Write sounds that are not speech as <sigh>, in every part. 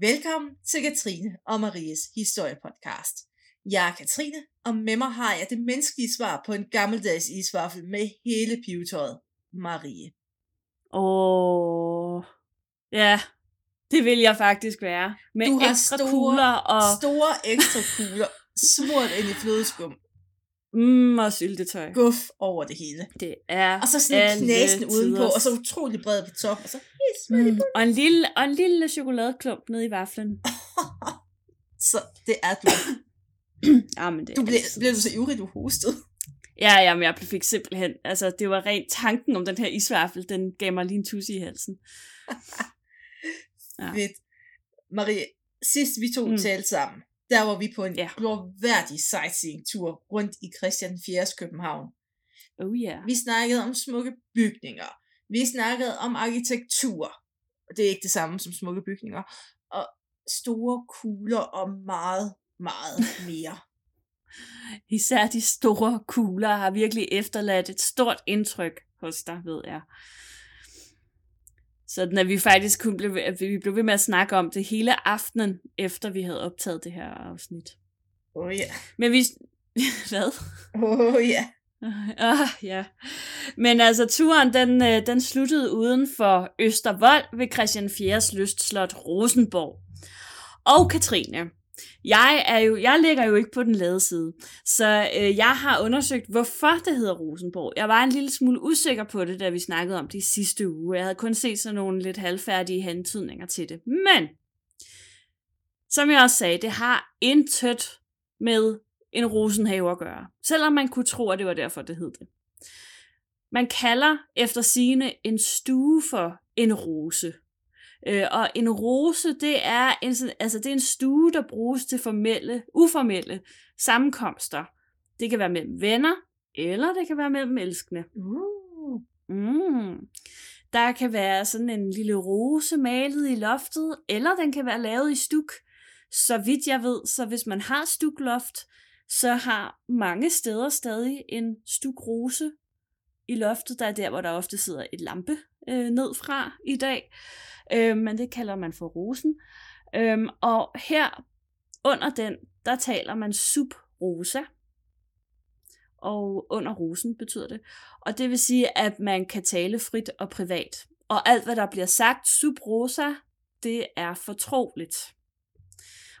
Velkommen til Katrine og Maries historiepodcast. Jeg er Katrine, og med mig har jeg det menneskelige svar på en gammeldags isvaffel med hele pivetøjet. Marie. Åh, ja, det vil jeg faktisk være. Med Du har ekstra store- kugler og, Store ekstra kugler, smurt ind i flødeskum, mm, og syltetøj. guf over det hele. Det er Og så sådan en knæsen udenpå, og så utrolig bred på top, og så Mm, og, en lille, og en lille chokoladeklump nede i vaflen. <laughs> Så det er du. Ja, <clears throat> men det Du blev, blev du så ivrig, du hostede. Ja, ja, men jeg fik simpelthen, altså det var rent tanken om den her isvaffel, den gav mig lige en tusse i halsen. <laughs> Ja. Fedt. Marie, sidst vi to mm. talte sammen, der var vi på en ja. glorværdig sightseeing-tur rundt i Christian 4. København. Oh yeah. Vi snakkede om smukke bygninger. Vi snakkede om arkitektur. Og det er ikke det samme som smukke bygninger. Og store kugler og meget, meget <laughs> mere. Især de store kugler har virkelig efterladt et stort indtryk hos dig, ved jeg. Sådan at vi faktisk kun blev, at vi blev ved med at snakke om det hele aftenen, efter vi havde optaget det her afsnit. Åh oh, ja. Men vi... <laughs> Hvad? Åh oh, ja. <laughs> Ah, ja. Men altså, turen, den, øh, den sluttede uden for Østervold ved Christian 4's lystslot Rosenborg. Og Katrine, jeg, er jo, jeg ligger jo ikke på den lade side, så øh, jeg har undersøgt, hvorfor det hedder Rosenborg. Jeg var en lille smule usikker på det, da vi snakkede om det i sidste uge. Jeg havde kun set sådan nogle lidt halvfærdige hentydninger til det. Men, som jeg også sagde, det har intet med en rosenhave at gøre. Selvom man kunne tro, at det var derfor, det hed det. Man kalder efter sine en stue for en rose. Øh, og en rose, det er en, altså det er en stue, der bruges til formelle, uformelle sammenkomster. Det kan være mellem venner, eller det kan være mellem elskende. Uh. Mm. Der kan være sådan en lille rose malet i loftet, eller den kan være lavet i stuk. Så vidt jeg ved, så hvis man har stukloft, så har mange steder stadig en stukrose i loftet. Der er der, hvor der ofte sidder et lampe øh, ned fra i dag. Øh, men det kalder man for rosen. Øh, og her under den, der taler man subrosa. Og under rosen betyder det. Og det vil sige, at man kan tale frit og privat. Og alt, hvad der bliver sagt subrosa, det er fortroligt.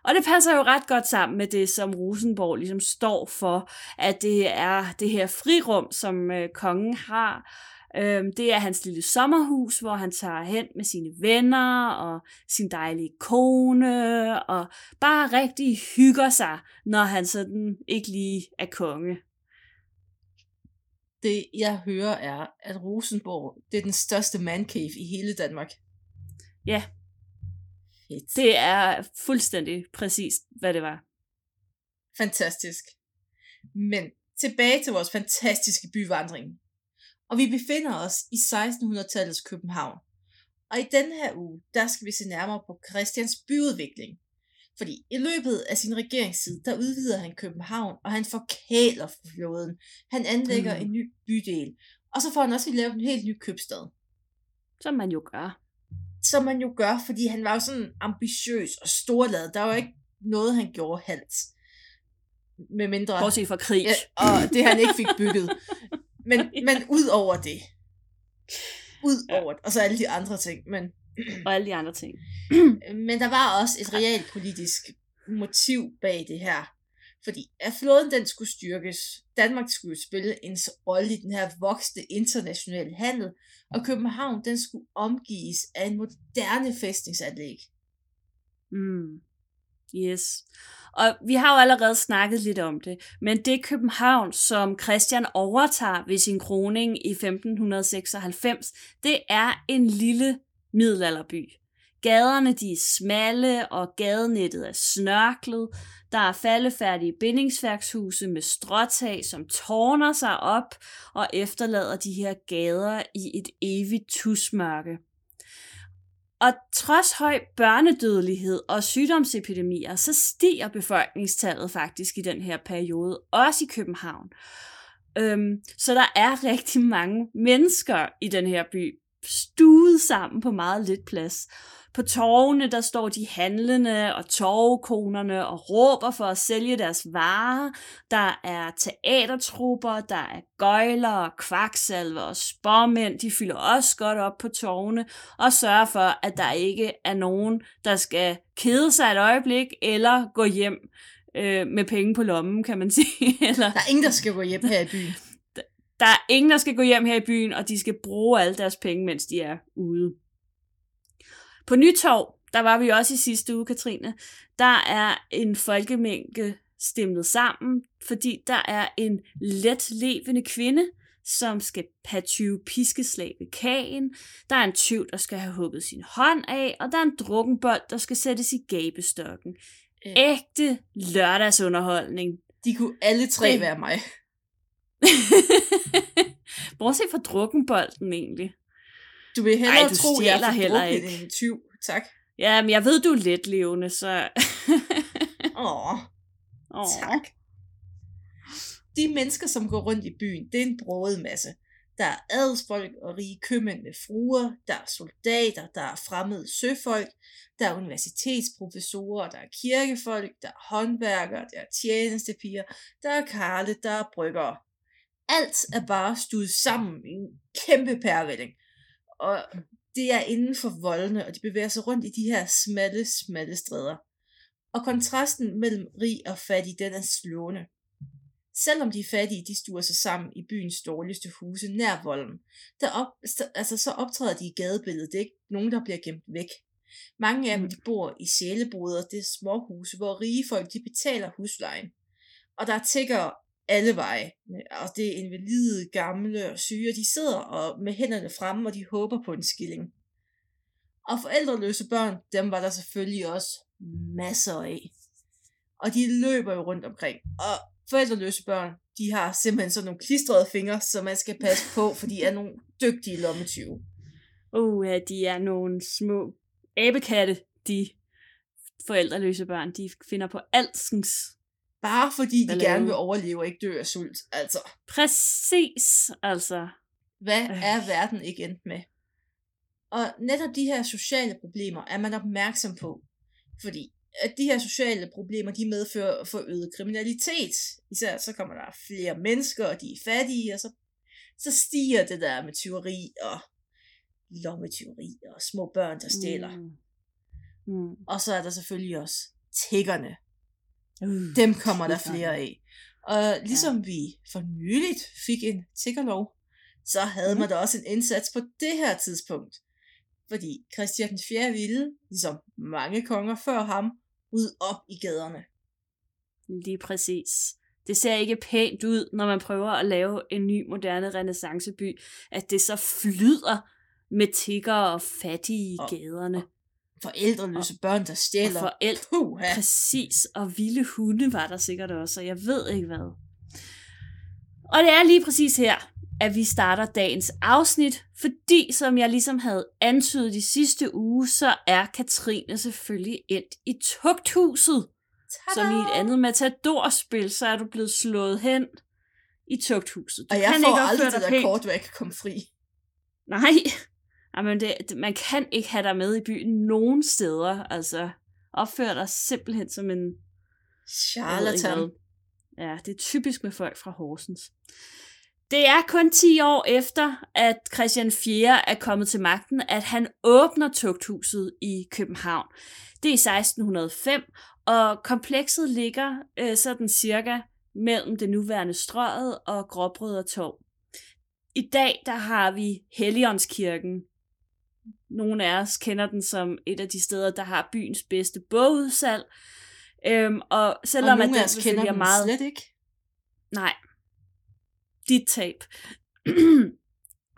Og det passer jo ret godt sammen med det, som Rosenborg ligesom står for, at det er det her frirum, som øh, kongen har. Øhm, det er hans lille sommerhus, hvor han tager hen med sine venner og sin dejlige kone, og bare rigtig hygger sig, når han sådan ikke lige er konge. Det jeg hører er, at Rosenborg, det er den største mancave i hele Danmark. Ja. Fedt. Det er fuldstændig præcis, hvad det var. Fantastisk. Men tilbage til vores fantastiske byvandring. Og vi befinder os i 1600-tallets København. Og i denne her uge, der skal vi se nærmere på Christians byudvikling. Fordi i løbet af sin regeringstid, der udvider han København, og han forkæler flåden. Han anlægger mm. en ny bydel. Og så får han også lavet en helt ny købstad. Som man jo gør. Som man jo gør, fordi han var jo sådan ambitiøs og storladet. Der var jo ikke noget, han gjorde halvt. Med mindre... Bortset fra krig. Ja, og det han ikke fik bygget. Men, <laughs> men ud over det. Ud over det. Og så alle de andre ting. Men, Og alle de andre ting. <clears throat> men der var også et realpolitisk motiv bag det her. Fordi at flåden den skulle styrkes. Danmark skulle spille en rolle i den her voksne internationale handel. Og København den skulle omgives af en moderne fæstningsanlæg. Mm. Yes. Og vi har jo allerede snakket lidt om det, men det København, som Christian overtager ved sin kroning i 1596, det er en lille middelalderby. Gaderne de er smalle, og gadenettet er snørklet. Der er faldefærdige bindingsværkshuse med stråtag, som tårner sig op og efterlader de her gader i et evigt tusmørke. Og trods høj børnedødelighed og sygdomsepidemier, så stiger befolkningstallet faktisk i den her periode, også i København. Øhm, så der er rigtig mange mennesker i den her by stuet sammen på meget lidt plads. På torvene, der står de handlende og torvekonerne og råber for at sælge deres varer. Der er teatertrupper, der er gøjler og kvaksalver og spormænd. De fylder også godt op på torvene og sørger for, at der ikke er nogen, der skal kede sig et øjeblik eller gå hjem øh, med penge på lommen, kan man <laughs> sige. eller, Der er ingen, der skal gå hjem her i byen der er ingen, der skal gå hjem her i byen, og de skal bruge alle deres penge, mens de er ude. På Nytorv, der var vi også i sidste uge, Katrine, der er en folkemængde stemlet sammen, fordi der er en let levende kvinde, som skal have 20 piskeslag ved kagen. Der er en tyv, der skal have hugget sin hånd af, og der er en drukkenbold, der skal sættes i gabestokken. Øh. Ægte lørdagsunderholdning. De kunne alle tre Det- være mig. <laughs> Bortset fra drukkenbolden egentlig. Du vil hellere Ej, du tro, jeg er heller ikke. en tyv. Tak. Ja, men jeg ved, du er let levende, så... Åh, <laughs> Åh. tak. De mennesker, som går rundt i byen, det er en broget masse. Der er adelsfolk og rige købmænd med fruer, der er soldater, der er fremmede søfolk, der er universitetsprofessorer, der er kirkefolk, der er håndværkere, der er tjenestepiger, der er karle, der er bryggere. Alt er bare stuet sammen i en kæmpe pærevælling. Og det er inden for voldene, og de bevæger sig rundt i de her smalle, smalle stræder. Og kontrasten mellem rig og fattig, den er slående. Selvom de fattige, de stuer sig sammen i byens dårligste huse nær volden, der op, så- altså, så optræder de i gadebilledet. Det er ikke nogen, der bliver gemt væk. Mange af dem Mm. de bor i sjæleboder, det er småhuse, hvor rige folk de betaler huslejen. Og der tigger alle veje. Og det er invalide, gamle og syge, og de sidder og med hænderne fremme, og de håber på en skilling. Og forældreløse børn, dem var der selvfølgelig også masser af. Og de løber jo rundt omkring. Og forældreløse børn, de har simpelthen sådan nogle klistrede fingre, som man skal passe på, for de er nogle dygtige lommetyve. Uh, ja, de er nogle små abekatte, de forældreløse børn. De finder på alskens. Bare fordi de gerne vil overleve og ikke dø af sult. Altså, Præcis, altså. hvad Øh. er verden ikke endt med? Og netop de her sociale problemer er man opmærksom på. Fordi at de her sociale problemer, de medfører forøget kriminalitet. Især så kommer der flere mennesker, og de er fattige, og så, så stiger det der med tyveri og lommetyveri og små børn, der stjæler. Mm. Mm. Og så er der selvfølgelig også tiggerne. Uh, Dem kommer der flere af. Og ligesom ja. vi for nyligt fik en tiggerlov, så havde Mhm. man da også en indsats på det her tidspunkt. Fordi Christian den 4. ville, ligesom mange konger før ham, ud op i gaderne. Lige præcis. Det ser ikke pænt ud, når man prøver at lave en ny, moderne renaissanceby, at det så flyder med tigger og fattige i Og- gaderne. Forældreløse børn, der Og stjæler. forældre, Puha. Præcis, og vilde hunde var der sikkert også, og jeg ved ikke hvad. Og det er lige præcis her, at vi starter dagens afsnit, fordi som jeg ligesom havde antydet i sidste uge, så er Katrine selvfølgelig endt i tugthuset. Som i et andet matadorspil, så er du blevet slået hen i tugthuset. Du Og jeg kan får ikke aldrig det der pænt. kort, hvor jeg kan komme fri. Nej, Jamen det, man kan ikke have dig med i byen nogen steder. Altså, opfør dig simpelthen som en... Charlatan. Ja, det er typisk med folk fra Horsens. Det er kun 10 år efter, at Christian 4. er kommet til magten, at han åbner tugthuset i København. Det er i 1605, og komplekset ligger øh, sådan cirka mellem det nuværende Strøget og Gråbrød og Torv. I dag der har vi Helligåndskirken. Nogle af os kender den som et af de steder, der har byens bedste bogudsalg. Øhm, og selvom og at nogle den af os kender er den meget... slet ikke. Nej. Dit tab. <clears throat>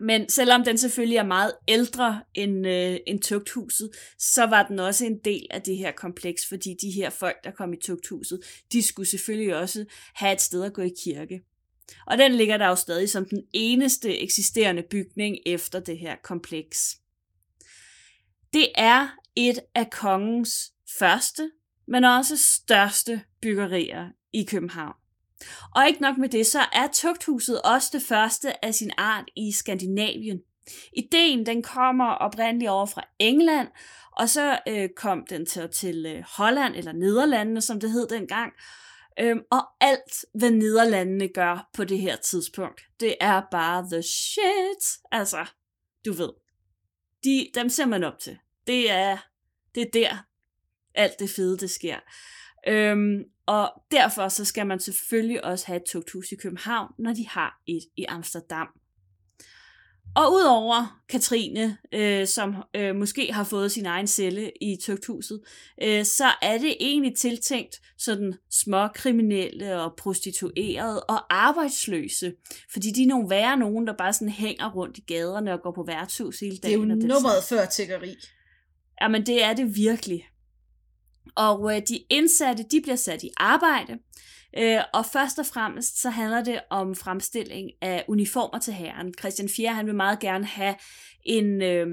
Men selvom den selvfølgelig er meget ældre end, øh, end tugthuset, så var den også en del af det her kompleks, fordi de her folk, der kom i tugthuset, de skulle selvfølgelig også have et sted at gå i kirke. Og den ligger der jo stadig som den eneste eksisterende bygning efter det her kompleks. Det er et af kongens første, men også største byggerier i København. Og ikke nok med det, så er tugthuset også det første af sin art i Skandinavien. Ideen den kommer oprindeligt over fra England, og så øh, kom den til, til øh, Holland, eller Nederlandene, som det hed dengang. Øhm, og alt, hvad Nederlandene gør på det her tidspunkt, det er bare the shit. Altså, du ved. De, dem ser man op til. Det er, det er der, alt det fede, det sker. Øhm, og derfor så skal man selvfølgelig også have et tugthus i København, når de har et i Amsterdam. Og udover Katrine, øh, som øh, måske har fået sin egen celle i tugthuset, øh, så er det egentlig tiltænkt sådan små kriminelle og prostituerede og arbejdsløse. Fordi de er nogle værre nogen, der bare sådan hænger rundt i gaderne og går på værtshus hele dagen. Det er jo nummeret før tiggeri. Jamen det er det virkelig. Og øh, de indsatte, de bliver sat i arbejde, øh, og først og fremmest så handler det om fremstilling af uniformer til herren. Christian 4. han vil meget gerne have en... Øh,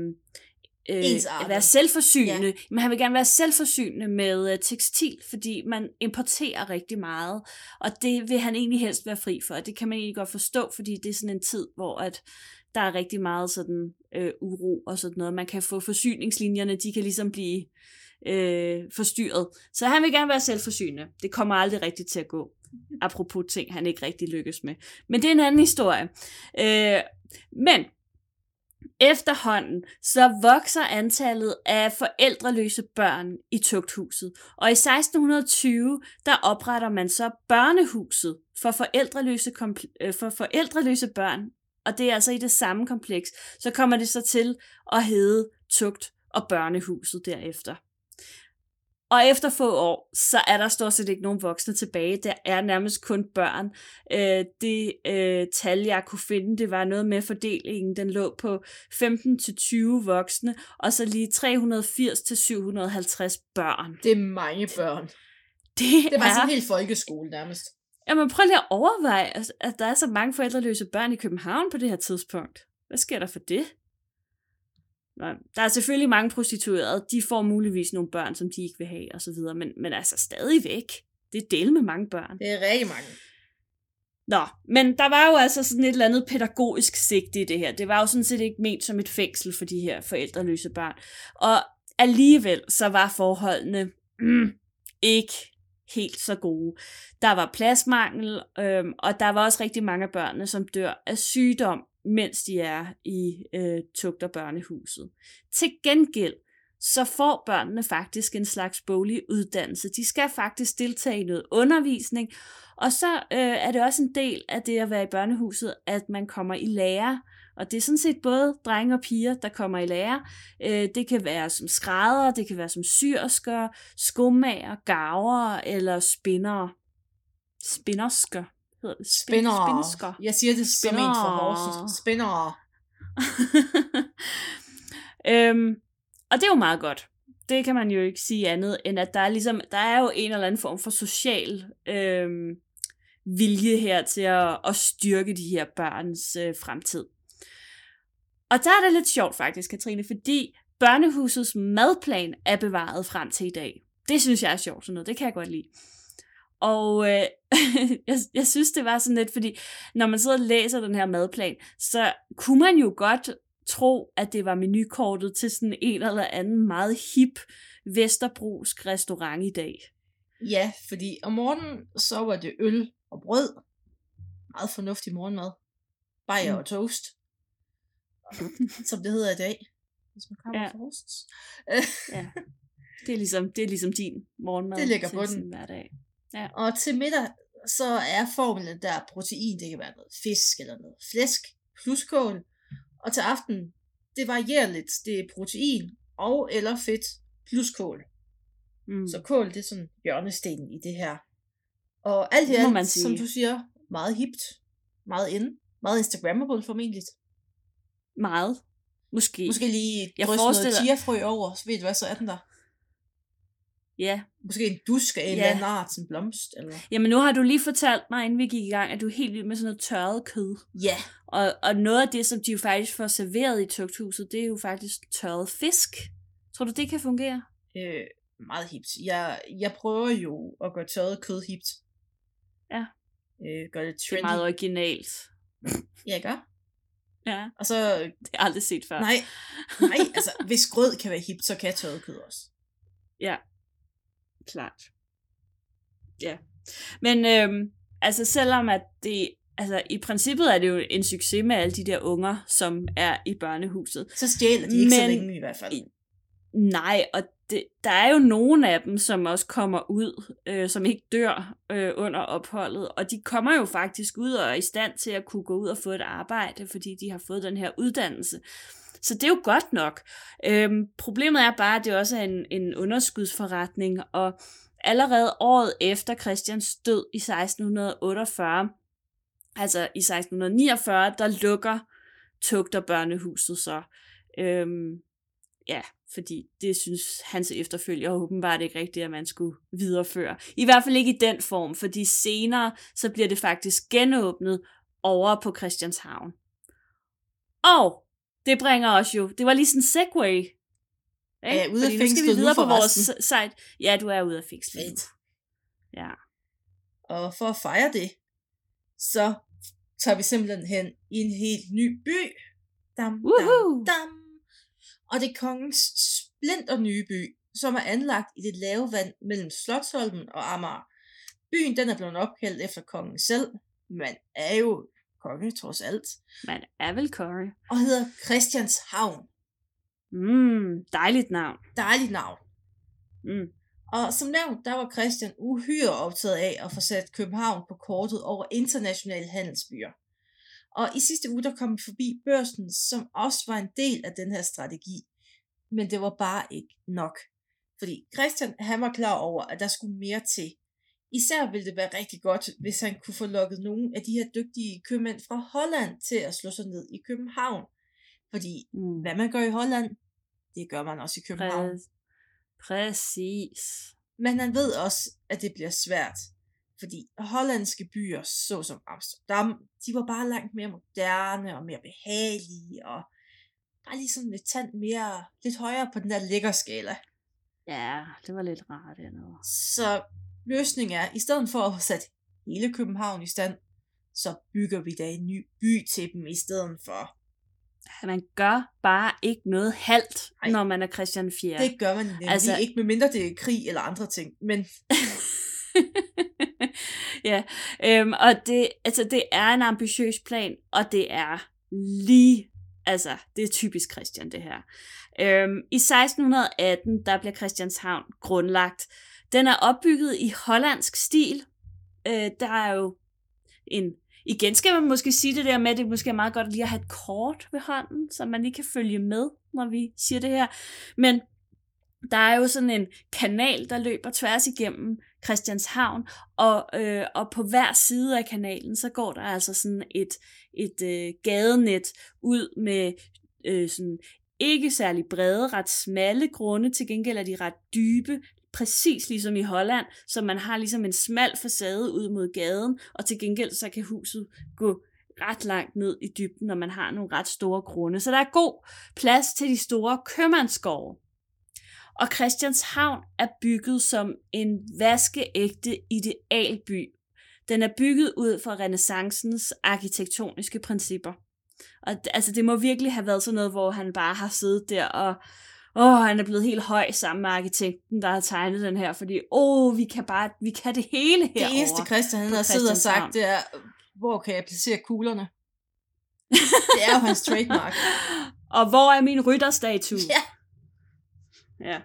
øh, være selvforsynende, ja. men han vil gerne være selvforsynende med øh, tekstil, fordi man importerer rigtig meget, og det vil han egentlig helst være fri for, og det kan man egentlig godt forstå, fordi det er sådan en tid, hvor at der er rigtig meget sådan øh, uro og sådan noget. Man kan få forsyningslinjerne, de kan ligesom blive øh, Øh, forstyrret. Så han vil gerne være selvforsynende. Det kommer aldrig rigtigt til at gå. Apropos ting, han ikke rigtig lykkes med. Men det er en anden historie. Øh, men Efterhånden så vokser antallet af forældreløse børn i tugthuset, og i 1620 der opretter man så børnehuset for forældreløse, øh, for forældreløse børn, og det er altså i det samme kompleks. Så kommer det så til at hedde tugt og børnehuset derefter. Og efter få år, så er der stort set ikke nogen voksne tilbage. Der er nærmest kun børn. Øh, det øh, tal, jeg kunne finde, det var noget med fordelingen. Den lå på 15-20 voksne, og så lige 380-750 børn. Det er mange børn. Det, det var er... sådan en hel folkeskole nærmest. Jamen prøv lige at overveje, at der er så mange forældreløse børn i København på det her tidspunkt. Hvad sker der for det? Der er selvfølgelig mange prostituerede, de får muligvis nogle børn, som de ikke vil have, og så videre, men, men altså stadigvæk, det er del med mange børn. Det er rigtig mange. Nå, men der var jo altså sådan et eller andet pædagogisk sigte i det her. Det var jo sådan set ikke ment som et fængsel for de her forældreløse børn. Og alligevel så var forholdene mm, ikke helt så gode. Der var pladsmangel, øhm, og der var også rigtig mange af børnene, som dør af sygdom mens de er i øh, tugt- og børnehuset. Til gengæld, så får børnene faktisk en slags boglig uddannelse. De skal faktisk deltage i noget undervisning, og så øh, er det også en del af det at være i børnehuset, at man kommer i lære. Og det er sådan set både drenge og piger, der kommer i lære. Øh, det kan være som skrædder, det kan være som syrsker, skomager, gaver eller spinnere. Spinnersker hedder det? Spin. Spinsker. Jeg siger det som en fra Horsens. Spinner. <laughs> øhm, og det er jo meget godt. Det kan man jo ikke sige andet, end at der er, ligesom, der er jo en eller anden form for social øhm, vilje her til at, at styrke de her børns øh, fremtid. Og der er det lidt sjovt faktisk, Katrine, fordi børnehusets madplan er bevaret frem til i dag. Det synes jeg er sjovt sådan noget, det kan jeg godt lide. Og øh, <laughs> jeg, jeg synes, det var sådan lidt, fordi når man sidder og læser den her madplan, så kunne man jo godt tro, at det var menukortet til sådan en eller anden meget hip Vesterbrusk restaurant i dag. Ja, fordi om morgenen, så var det øl og brød. Meget fornuftig morgenmad. Bajer mm. og toast. <laughs> Som det hedder i dag. Hvis man kommer ja. fra ja. <laughs> Det er, ligesom, det er ligesom din morgenmad. Det ligger på den. Hver dag. Ja. Og til middag, så er formlen der protein, det kan være noget fisk eller noget flæsk, plus kål. Og til aften, det varierer lidt, det er protein og eller fedt plus kål. Mm. Så kål, det er sådan hjørnestenen i det her. Og alt i alt, man sige. som du siger, meget hipt, meget ind, meget instagrammable formentlig. Meget. Måske. Måske lige jeg noget chiafrø over, så ved du hvad, så er den der. Ja. Måske en dusk af en ja. eller anden art, som blomst. Eller? Jamen nu har du lige fortalt mig, inden vi gik i gang, at du er helt vild med sådan noget tørret kød. Ja. Og, og noget af det, som de jo faktisk får serveret i tugthuset, det er jo faktisk tørret fisk. Tror du, det kan fungere? Øh, meget hipt. Jeg, jeg prøver jo at gøre tørret kød hipt. Ja. Øh, gør det trendy. Det er meget originalt. ja, gør. Ja, Og så, det har jeg aldrig set før. nej, nej, altså, hvis grød kan være hipt, så kan tørret også. Klart. Ja. Men øhm, altså selvom at det, altså i princippet er det jo en succes med alle de der unger, som er i børnehuset. Så stjæler de ikke så Men- længe i hvert fald. Nej, og det, der er jo nogle af dem, som også kommer ud, øh, som ikke dør øh, under opholdet, og de kommer jo faktisk ud og er i stand til at kunne gå ud og få et arbejde, fordi de har fået den her uddannelse. Så det er jo godt nok. Øhm, problemet er bare, at det også er en, en underskudsforretning, og allerede året efter Christians død i 1648, altså i 1649, der lukker tugter børnehuset så. Øhm, ja, fordi det synes hans efterfølger åbenbart ikke rigtigt, at man skulle videreføre. I hvert fald ikke i den form, fordi senere så bliver det faktisk genåbnet over på Christianshavn. Og det bringer os jo, det var lige sådan en segway. Ikke? Er jeg ude af Fordi nu skal fængslet vi videre på vores site. Ja, du er ude af fængslet. Fedt. Ja. Og for at fejre det, så tager vi simpelthen hen i en helt ny by. Dam, dam, Woohoo! dam. Og det er kongens splinter nye by, som er anlagt i det lave vand mellem Slotsholmen og Amager. Byen den er blevet opkaldt efter kongen selv, men er jo konge trods alt, Man er vel Corey. og hedder Christianshavn. Mm, dejligt navn. Dejligt navn. Mm. Og som nævnt, der var Christian uhyre optaget af at få sat København på kortet over internationale handelsbyer. Og i sidste uge, der kom vi forbi børsen, som også var en del af den her strategi. Men det var bare ikke nok. Fordi Christian, han var klar over, at der skulle mere til. Især ville det være rigtig godt, hvis han kunne få lukket nogle af de her dygtige købmænd fra Holland til at slå sig ned i København. Fordi Mm. hvad man gør i Holland, det gør man også i København. Præ- Præcis. Men han ved også, at det bliver svært. Fordi hollandske byer, såsom Amsterdam, de var bare langt mere moderne og mere behagelige, og bare lige sådan lidt tand mere, lidt højere på den der lækker skala. Ja, det var lidt rart dernede. Så løsningen er, i stedet for at have sat hele København i stand, så bygger vi da en ny by til dem i stedet for. Man gør bare ikke noget halvt, Nej. når man er Christian 4. Det gør man nemlig altså, ikke, medmindre det er krig eller andre ting. Men <laughs> ja, øhm, og det, altså, det er en ambitiøs plan, og det er lige, altså, det er typisk Christian, det her. Øhm, I 1618, der bliver Christianshavn grundlagt. Den er opbygget i hollandsk stil. Øh, der er jo en Igen skal man måske sige det der med, at det måske er meget godt lige at have et kort ved hånden, så man lige kan følge med, når vi siger det her. Men der er jo sådan en kanal, der løber tværs igennem Christianshavn, og, øh, og på hver side af kanalen, så går der altså sådan et, et øh, gadenet ud med øh, sådan ikke særlig brede, ret smalle grunde, til gengæld er de ret dybe, præcis ligesom i Holland, så man har ligesom en smal facade ud mod gaden, og til gengæld så kan huset gå ret langt ned i dybden, når man har nogle ret store grunde. Så der er god plads til de store købmandsgårde. Og Christianshavn er bygget som en vaskeægte idealby. Den er bygget ud fra renaissancens arkitektoniske principper. Og altså, det må virkelig have været sådan noget, hvor han bare har siddet der og åh, han er blevet helt høj sammen med arkitekten, der har tegnet den her, fordi åh, vi kan bare, vi kan det hele det herovre. eneste Christian han har siddet og sagt, det er, hvor kan jeg placere kuglerne? <laughs> Det er jo hans trademark. og hvor er min rytterstatue? Ja. Ja.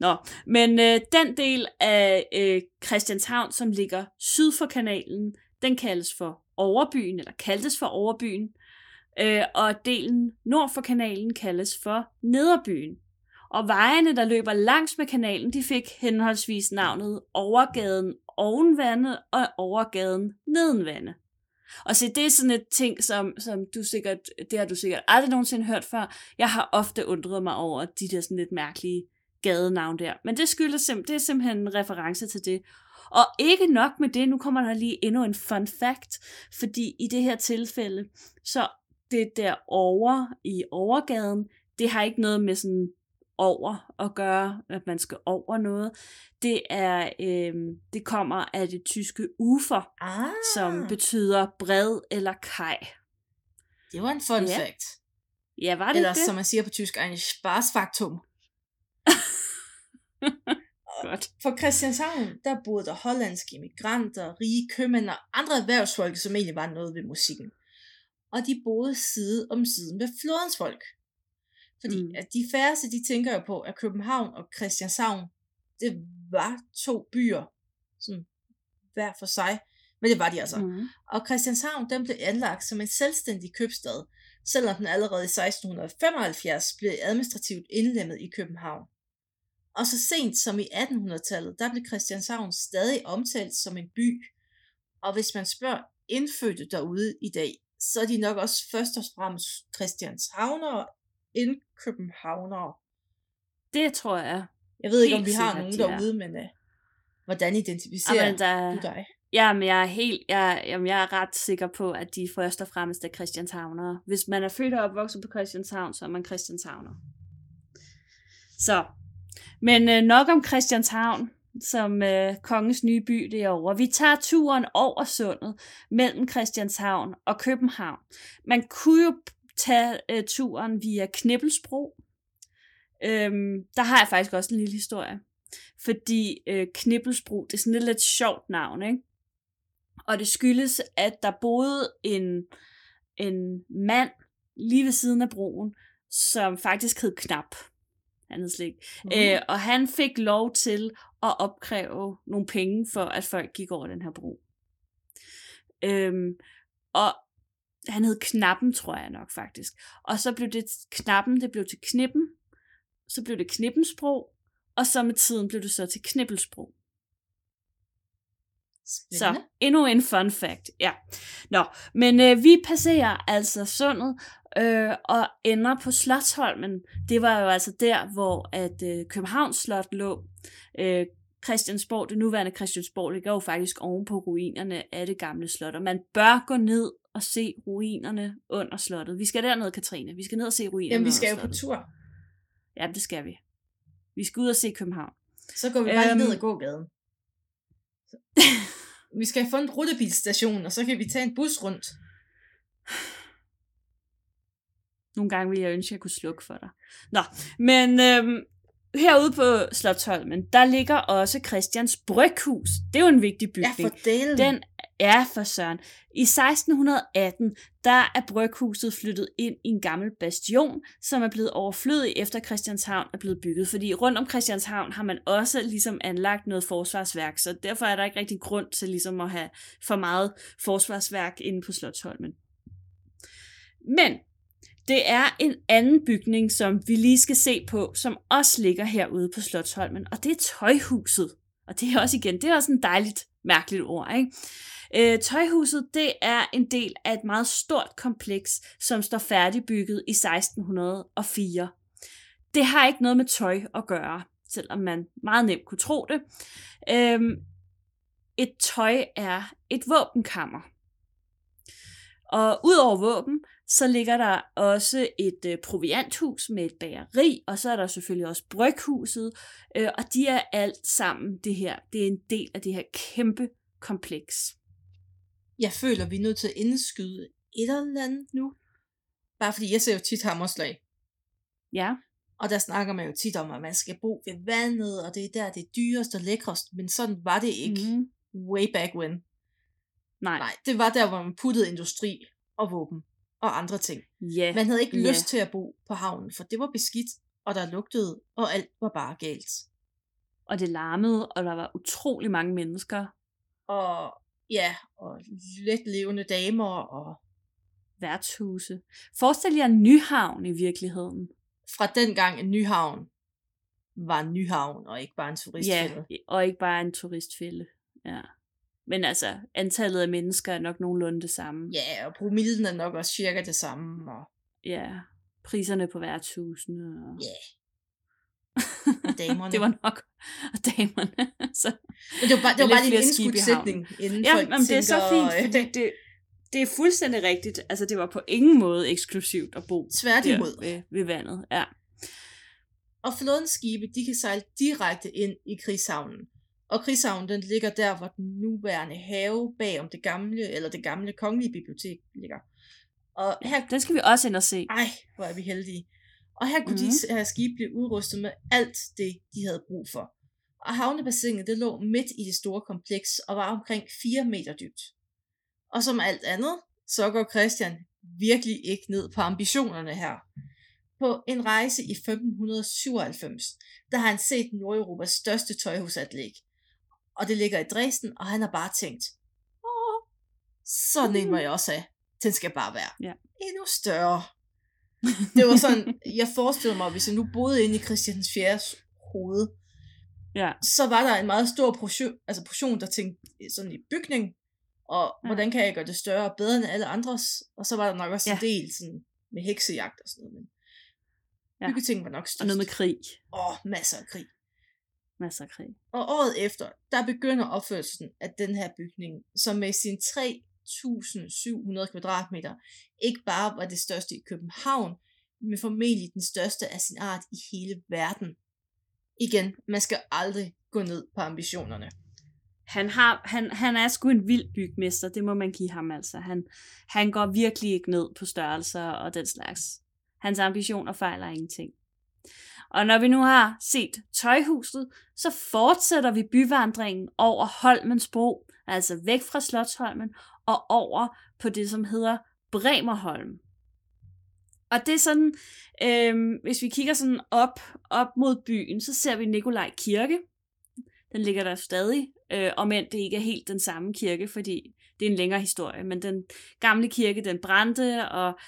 Nå, men øh, den del af øh, Christianshavn, som ligger syd for kanalen, den kaldes for Overbyen, eller kaldtes for Overbyen, øh, og delen nord for kanalen kaldes for Nederbyen. Og vejene, der løber langs med kanalen, de fik henholdsvis navnet Overgaden ovenvande og Overgaden nedenvande. Og se, det er sådan et ting, som, som du sikkert, det har du sikkert aldrig nogensinde hørt før. Jeg har ofte undret mig over de der sådan lidt mærkelige gadenavn der. Men det skyldes sim- det er simpelthen en reference til det. Og ikke nok med det, nu kommer der lige endnu en fun fact, fordi i det her tilfælde, så det der over i overgaden, det har ikke noget med sådan over at gøre, at man skal over noget. Det er, øh, det kommer af det tyske ufer, Ah, som betyder bred eller kaj. Det var en fun Ja. fact. Ja, var det Eller det? som man siger på tysk, en Spaßfaktum. <laughs> Godt. På Christianshavn, der boede der hollandske immigranter, rige købmænd og andre erhvervsfolk, som egentlig var noget ved musikken. Og de boede side om side med flodens folk. Fordi Mm. at de færreste, de tænker jo på, at København og Christianshavn, det var to byer, sådan hver for sig. Men det var de altså. Mm. Og Christianshavn, den blev anlagt som en selvstændig købstad, selvom den allerede i 1675 blev administrativt indlemmet i København. Og så sent som i 1800-tallet, der blev Christianshavn stadig omtalt som en by. Og hvis man spørger indfødte derude i dag, så er de nok også først og fremmest Christianshavnere end Københavnere. Det tror jeg. Jeg ved ikke, om vi har sikkert, nogen de er. derude, men uh, hvordan identificerer Jamen, der, du dig? Jamen, jeg er helt, jeg, jamen, jeg er ret sikker på, at de først og fremmest er Christianshavnere. Hvis man er født og opvokset på Christianshavn, så er man Christianshavner. Så, men øh, nok om Christianshavn som øh, kongens nye by derovre. Vi tager turen over sundet mellem Christianshavn og København. Man kunne jo tage øh, turen via Knibbelsbro. Øhm, der har jeg faktisk også en lille historie. Fordi øh, Knibbelsbro, det er sådan et lidt sjovt navn, ikke? Og det skyldes, at der boede en, en mand lige ved siden af broen, som faktisk hed Knap. Han hed slet ikke. Mm. Øh, og han fik lov til at opkræve nogle penge for, at folk gik over den her bro. Øhm, og han hed Knappen, tror jeg nok faktisk. Og så blev det Knappen, det blev til Knippen. Så blev det Knippensbro. Og så med tiden blev det så til Knibbelsbro. Så Spændende. endnu en fun fact. Ja. Nå, men øh, vi passerer altså sundet øh, og ender på Slotsholmen. Det var jo altså der, hvor at øh, Københavns Slot lå. Øh, Christiansborg, det nuværende Christiansborg, ligger jo faktisk oven på ruinerne af det gamle slot, og man bør gå ned og se ruinerne under slottet. Vi skal derned, Katrine. Vi skal ned og se ruinerne Jamen, vi skal jo på tur. Ja, det skal vi. Vi skal ud og se København. Så går vi bare Øhm. ned ad gågaden. <laughs> vi skal have fundet en rutebilstation, og så kan vi tage en bus rundt. Nogle gange ville jeg ønske, at jeg kunne slukke for dig. Nå, men øhm, herude på Slottholmen, der ligger også Christians Bryghus. Det er jo en vigtig Ja, bygning. for delen. Den Ja, for søren. I 1618, der er bryghuset flyttet ind i en gammel bastion, som er blevet overflødig efter Christianshavn er blevet bygget. Fordi rundt om Christianshavn har man også ligesom anlagt noget forsvarsværk, så derfor er der ikke rigtig grund til ligesom at have for meget forsvarsværk inde på Slottholmen. Men det er en anden bygning, som vi lige skal se på, som også ligger herude på Slottholmen, og det er tøjhuset. Og det er også igen, det er også en dejligt mærkeligt ord, ikke? Øh, tøjhuset, det er en del af et meget stort kompleks, som står færdigbygget i 1604. Det har ikke noget med tøj at gøre, selvom man meget nemt kunne tro det. Øh, et tøj er et våbenkammer. Og udover våben, så ligger der også et øh, provianthus med et bageri, og så er der selvfølgelig også bryghuset, øh, og de er alt sammen det her. Det er en del af det her kæmpe kompleks. Jeg føler, vi er nødt til at indskyde et eller andet nu. Bare fordi jeg ser jo tit hammerslag. Ja, Og der snakker man jo tit om, at man skal bo ved vandet, og det er der, det er dyrest og lækrest. Men sådan var det ikke mm-hmm. way back when. nej. Nej, det var der, hvor man puttede industri og våben og andre ting. Ja, Man havde ikke Ja. lyst til at bo på havnen, for det var beskidt, og der lugtede, og alt var bare galt. og det larmede, og der var utrolig mange mennesker. Og ja, og let levende damer, og Værtshuse. Forestil jer Nyhavn i virkeligheden. fra dengang en Nyhavn var en Nyhavn, og ikke bare en turistfælde. Ja, og ikke bare en turistfælde. Ja. Men altså, antallet af mennesker er nok nogenlunde det samme. Ja, og promillen er nok også cirka det samme. Og, Ja, priserne på værtshusene. Og... ja. <laughs> og damerne. det var nok. Og <laughs> damerne. så, Men det var bare, det var bare lige en flere skibe indskudt i havnen. sætning, inden ja, folk men det er så fint, fordi det, det er fuldstændig rigtigt. Altså, det var på ingen måde eksklusivt at bo Tværtimod. der ved, ved vandet. Ja. Og flådens skibe, de kan sejle direkte ind i krigshavnen. Og krigshavnen, den ligger der, hvor den nuværende have bag om det gamle, eller det gamle kongelige bibliotek ligger. Og her, Den skal vi også ind og se. ej, hvor er vi heldige. Og her kunne mm. de her skibe blive udrustet med alt det, de havde brug for. Og havnebassinet, det lå midt i det store kompleks og var omkring 4 meter dybt. Og som alt andet, så går Christian virkelig ikke ned på ambitionerne her. På en rejse i 1597, der har han set Nordeuropas største tøjhusanlæg. Og det ligger i Dresden, og han har bare tænkt, åh, sådan en må jeg også have. Den skal bare være Ja. endnu større. <laughs> Det var sådan, jeg forestiller mig, hvis jeg nu boede inde i Christians 4. hoved, Ja. så var der en meget stor portion, altså portion der tænkte sådan i bygning, og Ja. hvordan kan jeg gøre det større og bedre end alle andres, og så var der nok også ja. en del sådan, med heksejagt og sådan noget, men Ja. byggeting var nok Og størst. noget med krig. Åh, masser af krig. Masser af krig. Og året efter, der begynder opførelsen af den her bygning, som med sine 1.700 kvadratmeter ikke bare var det største i København, men formentlig den største af sin art i hele verden. Igen, man skal aldrig gå ned på ambitionerne. Han, har, han, han er sgu en vild bygmester, det må man give ham altså. Han, han går virkelig ikke ned på størrelser og den slags. Hans ambitioner fejler ingenting. Og når vi nu har set tøjhuset, så fortsætter vi byvandringen over Holmens Bro, altså væk fra Slotsholmen, og over på det, som hedder Bremerholm. Og det er sådan, øh, hvis vi kigger sådan op, op mod byen, så ser vi Nikolaj Kirke. Den ligger der stadig, øh, om end det ikke er helt den samme kirke, fordi det er en længere historie. Men den gamle kirke, den brændte, og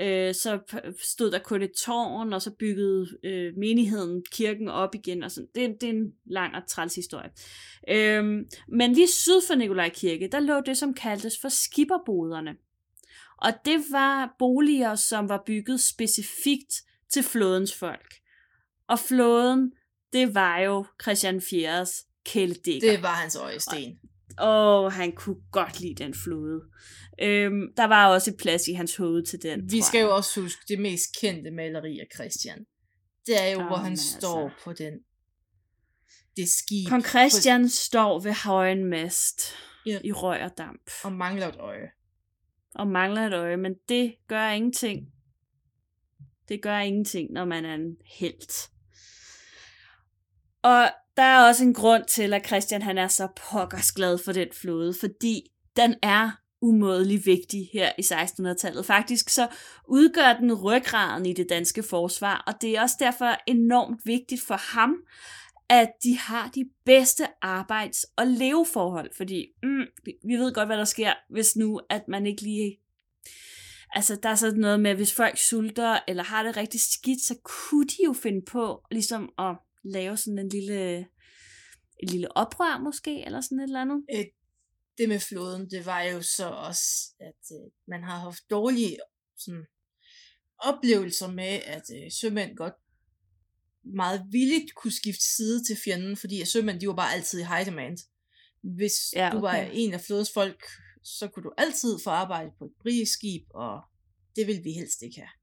øh, så stod der kun et tårn, og så byggede øh, menigheden kirken op igen. Og sådan. Det, det er en lang og træls historie. Øhm, men lige syd for Nikolaj Kirke, der lå det, som kaldtes for skipperboderne. Og det var boliger, som var bygget specifikt til flådens folk. Og flåden, det var jo Christian 4's kæledækker. Det var hans øjesten. Åh, han kunne godt lide den flåde. Øhm, der var også et plads i hans hoved til den, Vi skal jo også huske det mest kendte maleri af Christian. Det er jo, Åh, hvor han står altså. på den det skib Kong Christian står ved højen mast Ja. i røg og damp. og mangler et øje. og mangler et øje, men det gør ingenting. Det gør ingenting, når man er en helt. Og der er også en grund til, at Christian han er så pokkers glad for den flåde, fordi den er umådelig vigtig her i 1600-tallet. Faktisk så udgør den ryggraden i det danske forsvar, og det er også derfor enormt vigtigt for ham, at de har de bedste arbejds- og leveforhold, fordi mm, vi ved godt, hvad der sker, hvis nu, at man ikke lige... Altså, der er sådan noget med, hvis folk sulter eller har det rigtig skidt, så kunne de jo finde på ligesom at lave sådan en lille, et lille oprør måske, eller sådan et eller andet. Øh, det med floden, det var jo så også, at øh, man har haft dårlige sådan, oplevelser med, at øh, sømænd godt meget villigt kunne skifte side til fjenden, fordi at sømænd, de var bare altid i high demand. Hvis Ja, ja, du var okay. en af flådens folk, så kunne du altid få arbejde på et britisk skib, og det vil vi helst ikke have.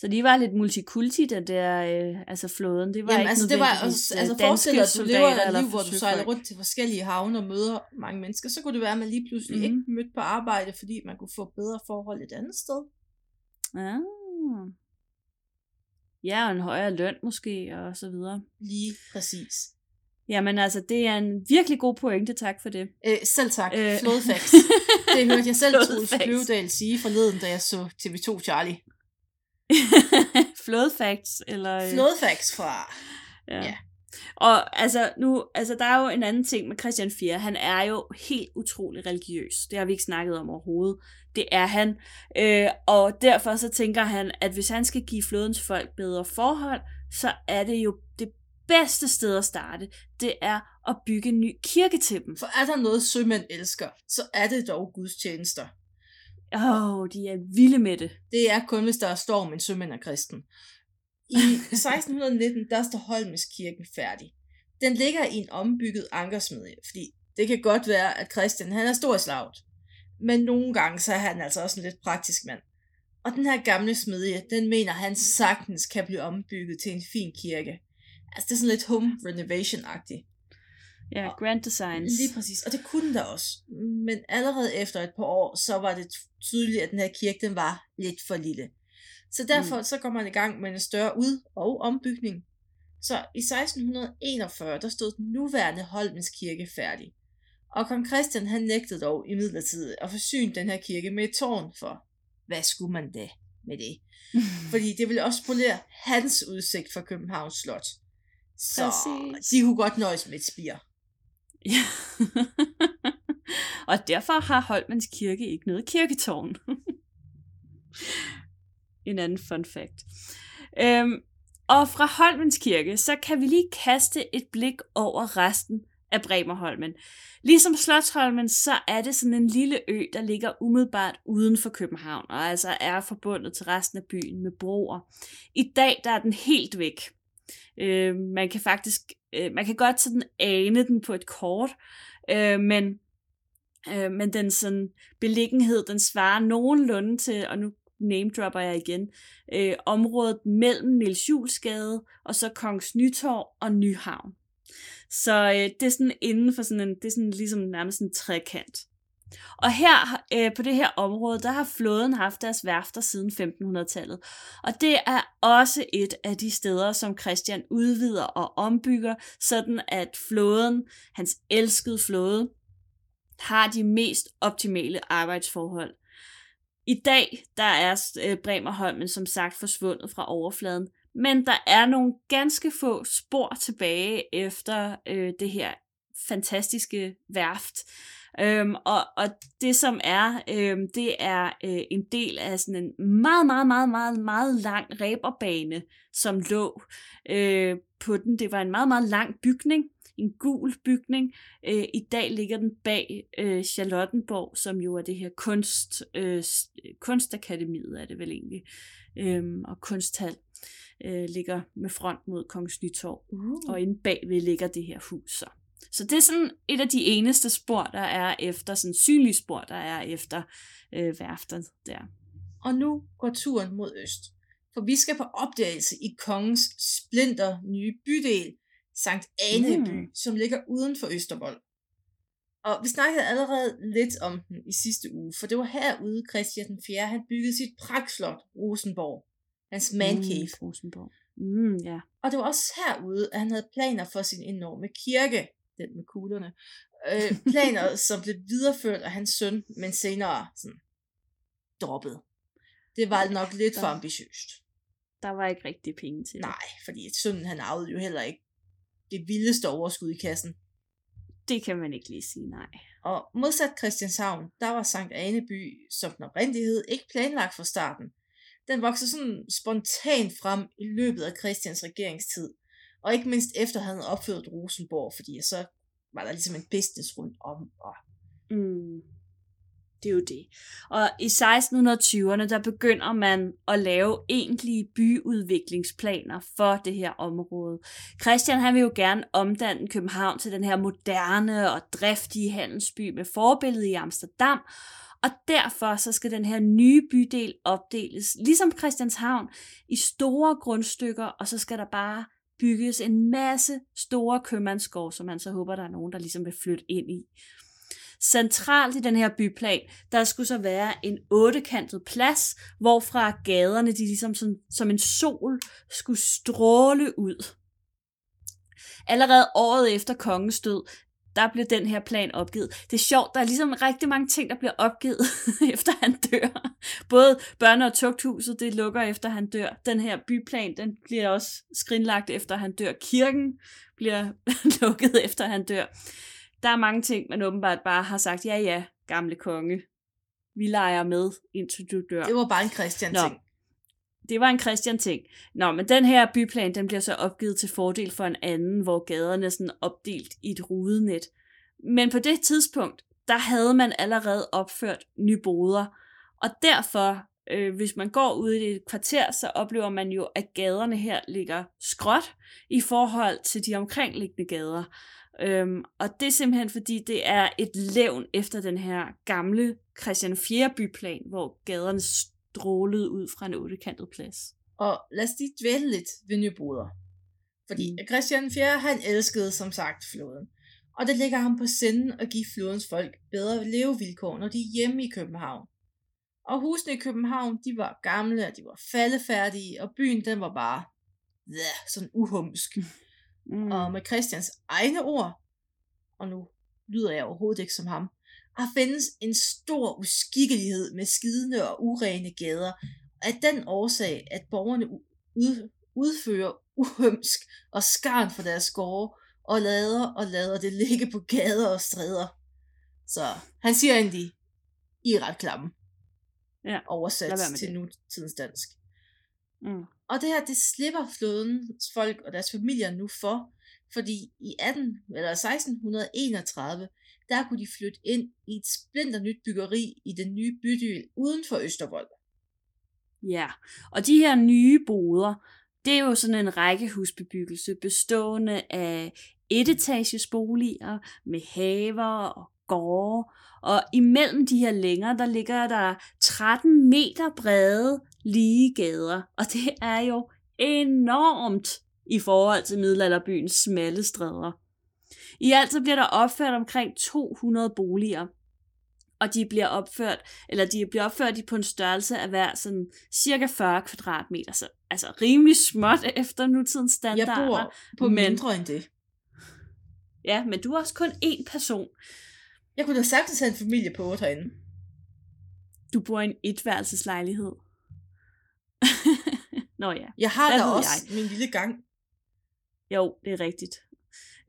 Så de var lidt multikulti, den der, øh, altså flåden. Det var Jamen, ikke altså, det var også, øh, altså forestil dig, at du lever et liv, hvor du sejler rundt til forskellige havne og møder mange mennesker, så kunne det være, at man lige pludselig mm. Ikke mødte på arbejde, fordi man kunne få bedre forhold et andet sted. Ah. Ja, og en højere løn måske, og så videre. Lige præcis. Jamen altså, det er en virkelig god pointe, tak for det. Øh, selv tak. Øh. Flådefacts. <laughs> Det hørte jeg selv Troels. Kløvedal sige forleden, da jeg så TV2 Charlie. <laughs> Flådefacts, eller... øh, Flådefacts fra... Ja. Ja. Og altså nu, altså der er jo en anden ting med Christian 4. Han er jo helt utrolig religiøs. Det har vi ikke snakket om overhovedet. Det er han. Øh, og derfor så tænker han, at hvis han skal give flådens folk bedre forhold, så er det jo det bedste sted at starte. Det er at bygge en ny kirke til dem. For er der noget sømænd elsker, så er det dog gudstjenester. Åh, oh, de er vilde med det. Det er kun, hvis der er storm, en sømænd er kristen. I <laughs> 1619, der står Holmeskirken færdig. Den ligger i en ombygget ankersmedje, fordi det kan godt være, at Christian han er stor i slaget. Men nogle gange så er han altså også en lidt praktisk mand. Og den her gamle smedje, den mener han sagtens kan blive ombygget til en fin kirke. Altså det er sådan lidt home renovation-agtigt. Ja, Grand Designs. Lige præcis, og det kunne der også. Men allerede efter et par år, så var det tydeligt, at den her kirke, den var lidt for lille. Så derfor mm. så går man i gang med en større ud- og ombygning. Så i 1641, der stod den nuværende Holmens kirke færdig. Og kong Christian han nægtede dog i midlertid at forsyne den her kirke med et tårn for. Hvad skulle man da med det? <laughs> Fordi det ville også spolere hans udsigt fra Københavns Slot. Så Præcis. de kunne godt nøjes med et spir. Ja. <laughs> og derfor har Holmens kirke ikke noget kirketårn. <laughs> en anden fun fact. Øhm, og fra Holmens kirke, så kan vi lige kaste et blik over resten af Bremerholmen. Ligesom Slotsholmen, så er det sådan en lille ø, der ligger umiddelbart uden for København, og altså er forbundet til resten af byen med broer. I dag der er den helt væk. Øh, man kan faktisk, øh, man kan godt sådan ane den på et kort, øh, men, øh, men den sådan beliggenhed, den svarer nogenlunde til, og nu name dropper jeg igen, øh, området mellem Niels Julesgade og så Kongens Nytorv og Nyhavn. Så øh, det er sådan inden for sådan en, det er sådan ligesom nærmest en trekant. Og her øh, på det her område, der har flåden haft deres værfter siden 1500-tallet. Og det er også et af de steder, som Christian udvider og ombygger, sådan at flåden, hans elskede flåde, har de mest optimale arbejdsforhold. I dag der er øh, Bremerholmen som sagt forsvundet fra overfladen, men der er nogle ganske få spor tilbage efter øh, det her fantastiske værft. Øhm, og, og det som er, øhm, det er øh, en del af sådan en meget, meget, meget, meget, meget lang ræberbane, som lå øh, på den. Det var en meget, meget lang bygning, en gul bygning. Øh, I dag ligger den bag øh, Charlottenborg, som jo er det her kunst, øh, kunstakademiet, er det vel egentlig, øh, og kunsthal øh, ligger med front mod Kongens Nytorv. Uh. Og inde bagved ligger det her hus så. Så det er sådan et af de eneste spor, der er efter, sådan synlige spor, der er efter øh, værftet der. Og nu går turen mod øst. For vi skal på opdagelse i kongens splinter nye bydel, Sankt Aneby, mm. som ligger uden for Østervold. Og vi snakkede allerede lidt om den i sidste uge, for det var herude Christian den 4. han byggede sit pragtslot Rosenborg. Hans man mm, cave. Mm, Rosenborg. Mm, ja. Og det var også herude, at han havde planer for sin enorme kirke, den med kuglerne. Øh, planer, <laughs> som blev videreført af hans søn, men senere sådan, droppet. Det var nok lidt for ambitiøst. Der var ikke rigtig penge til det. Nej, fordi sønnen han arvede jo heller ikke det vildeste overskud i kassen. Det kan man ikke lige sige, nej. Og modsat Christianshavn, der var Sankt Aneby som den oprindelighed ikke planlagt fra starten den voksede sådan spontant frem i løbet af Christians regeringstid. Og ikke mindst efter han havde opført Rosenborg, fordi så var der ligesom en business rundt om. Og... Mm. Det er jo det. Og i 1620'erne, der begynder man at lave egentlige byudviklingsplaner for det her område. Christian han vil jo gerne omdanne København til den her moderne og driftige handelsby med forbillede i Amsterdam, og derfor så skal den her nye bydel opdeles, ligesom Christianshavn, i store grundstykker, og så skal der bare bygges en masse store købmandsgård, som man så håber, der er nogen, der ligesom vil flytte ind i. Centralt i den her byplan, der skulle så være en ottekantet plads, hvorfra gaderne de ligesom som, som en sol skulle stråle ud. Allerede året efter kongens død, der blev den her plan opgivet. Det er sjovt, der er ligesom rigtig mange ting, der bliver opgivet, <laughs> efter han dør. Både børne- og tugthuset, det lukker efter han dør. Den her byplan, den bliver også skrinlagt efter han dør. Kirken bliver <laughs> lukket efter han dør. Der er mange ting, man åbenbart bare har sagt, ja ja, gamle konge, vi leger med, indtil du dør. Det var bare en Christian ting. Nå, det var en Christian ting. Nå, men den her byplan, den bliver så opgivet til fordel for en anden, hvor gaderne er sådan opdelt i et rudenet. Men på det tidspunkt, der havde man allerede opført nyboder, og derfor, øh, hvis man går ud i et kvarter, så oplever man jo, at gaderne her ligger skråt i forhold til de omkringliggende gader. Øhm, og det er simpelthen fordi, det er et levn efter den her gamle Christian 4. byplan, hvor gaderne strålede ud fra en ottekantet plads. Og lad os lige dvæle lidt ved Nyboder. Fordi mm. Christian 4. han elskede som sagt floden. Og det ligger ham på sinden at give flodens folk bedre levevilkår, når de er hjemme i København. Og husene i København, de var gamle, og de var faldefærdige, og byen, den var bare yeah, sådan uhumsk. <laughs> Mm. Og med Christians egne ord, og nu lyder jeg overhovedet ikke som ham, der findes en stor uskikkelighed med skidende og urene gader, af den årsag, at borgerne ud, udfører uhømsk og skarn for deres gårde, og lader og lader det ligge på gader og stræder. Så han siger egentlig, I er ret klamme. Ja, oversat til det. nutidens dansk. Mm. Og det her, det slipper flådens folk og deres familier nu for, fordi i 18, eller 1631, der kunne de flytte ind i et splinter nyt byggeri i den nye bydel uden for Østervold. Ja, og de her nye boder, det er jo sådan en rækkehusbebyggelse bestående af etetages boliger med haver og gårde, og imellem de her længer, der ligger der 13 meter brede lige gader, og det er jo enormt i forhold til middelalderbyens smalle stræder. I alt så bliver der opført omkring 200 boliger, og de bliver opført, eller de bliver opført på en størrelse af hver sådan cirka 40 kvadratmeter, så altså rimelig småt <laughs> efter nutidens standarder. Jeg bor på men, mindre end det. Ja, men du er også kun én person. Jeg kunne da sagtens have en familie på otte herinde. Du bor i en etværelseslejlighed. <laughs> Nå ja. Jeg har da også jeg. min lille gang. Jo, det er rigtigt.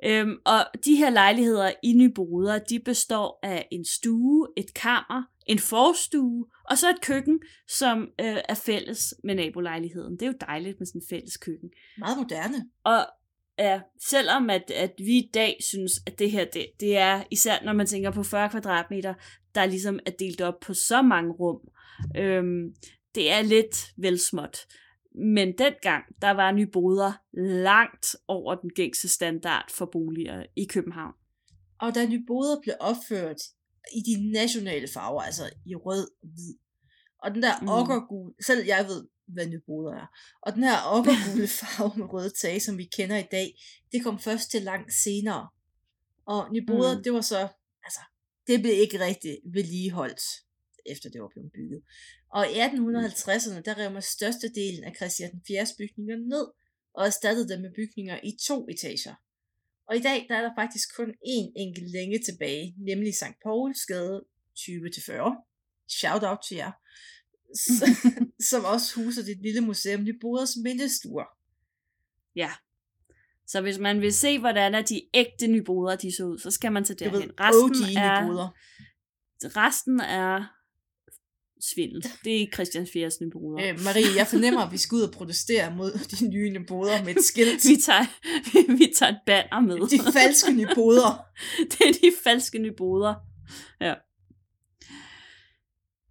Øhm, og de her lejligheder i Nyboder, de består af en stue, et kammer, en forstue, og så et køkken, som øh, er fælles med nabolejligheden. Det er jo dejligt med sådan en fælles køkken. Meget moderne. Og ja, selvom at, at vi i dag synes, at det her, det, det er, især når man tænker på 40 kvadratmeter, der ligesom er delt op på så mange rum, øhm, det er lidt vel småt. Men dengang, der var Nyboder langt over den gængse standard for boliger i København. Og da Nyboder blev opført i de nationale farver, altså i rød og hvid, og den der mm. okkergul, selv jeg ved, hvad Nyboder er, og den her okkergule <laughs> farve med røde tage, som vi kender i dag, det kom først til langt senere. Og Nyboder, mm. det var så, altså, det blev ikke rigtig vedligeholdt efter det var blevet bygget. Og i 1850'erne, der rev man størstedelen af Christian 4. bygninger ned, og erstattede dem med bygninger i to etager. Og i dag, der er der faktisk kun én enkelt længe tilbage, nemlig St. Pauls gade 20-40. Shout out til jer. <laughs> som også huser dit lille museum, Nyboders mindestuer. Ja. Så hvis man vil se, hvordan er de ægte nyboder, de så ud, så skal man til derhen. Resten er, resten er svindel. <laughs> Det er Christian Fjerds nyboder. Øh, Marie, jeg fornemmer, at vi skal ud og protestere mod de nye nyboder med et skilt. <laughs> vi, tager, vi, <laughs> vi tager et banner med. De falske nyboder. det er de falske nyboder. Ja.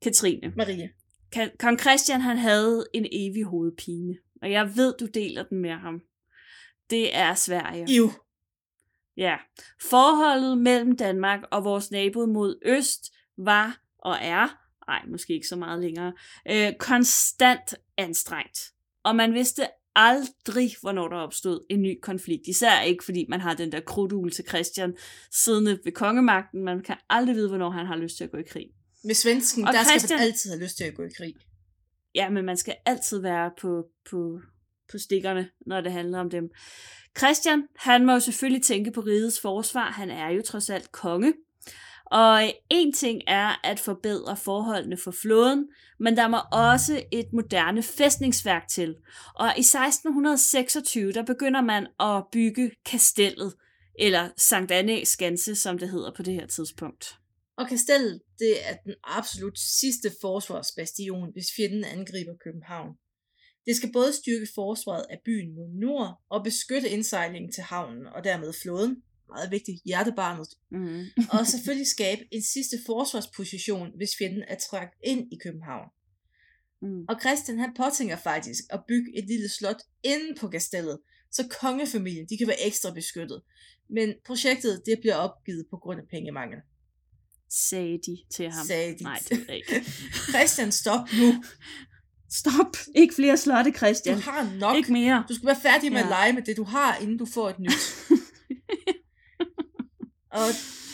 Katrine. Marie. Kong Christian, han havde en evig hovedpine. Og jeg ved, du deler den med ham. Det er Sverige. Jo. Ja. Forholdet mellem Danmark og vores nabo mod øst var og er nej, måske ikke så meget længere, øh, konstant anstrengt. Og man vidste aldrig, hvornår der opstod en ny konflikt. Især ikke, fordi man har den der krudul til Christian siddende ved kongemagten. Man kan aldrig vide, hvornår han har lyst til at gå i krig. Med svensken, og der Christian, skal man altid have lyst til at gå i krig. Ja, men man skal altid være på, på, på stikkerne, når det handler om dem. Christian, han må jo selvfølgelig tænke på rigets forsvar. Han er jo trods alt konge. Og en ting er at forbedre forholdene for flåden, men der må også et moderne fæstningsværk til. Og i 1626, der begynder man at bygge kastellet, eller Sankt Anne Skanse, som det hedder på det her tidspunkt. Og kastellet, det er den absolut sidste forsvarsbastion, hvis fjenden angriber København. Det skal både styrke forsvaret af byen mod nord og beskytte indsejlingen til havnen og dermed flåden meget vigtigt, hjertebarnet. Mm. og <laughs> selvfølgelig skabe en sidste forsvarsposition, hvis fjenden er trukket ind i København. Mm. Og Christian han påtænker faktisk at bygge et lille slot inde på kastellet, så kongefamilien de kan være ekstra beskyttet. Men projektet det bliver opgivet på grund af pengemangel. Sagde de til ham. Sagde de. Nej, det er ikke. <laughs> Christian, stop nu. Stop. Ikke flere slotte, Christian. Du har nok. Ikke mere. Du skal være færdig med ja. at lege med det, du har, inden du får et nyt. <laughs> Og,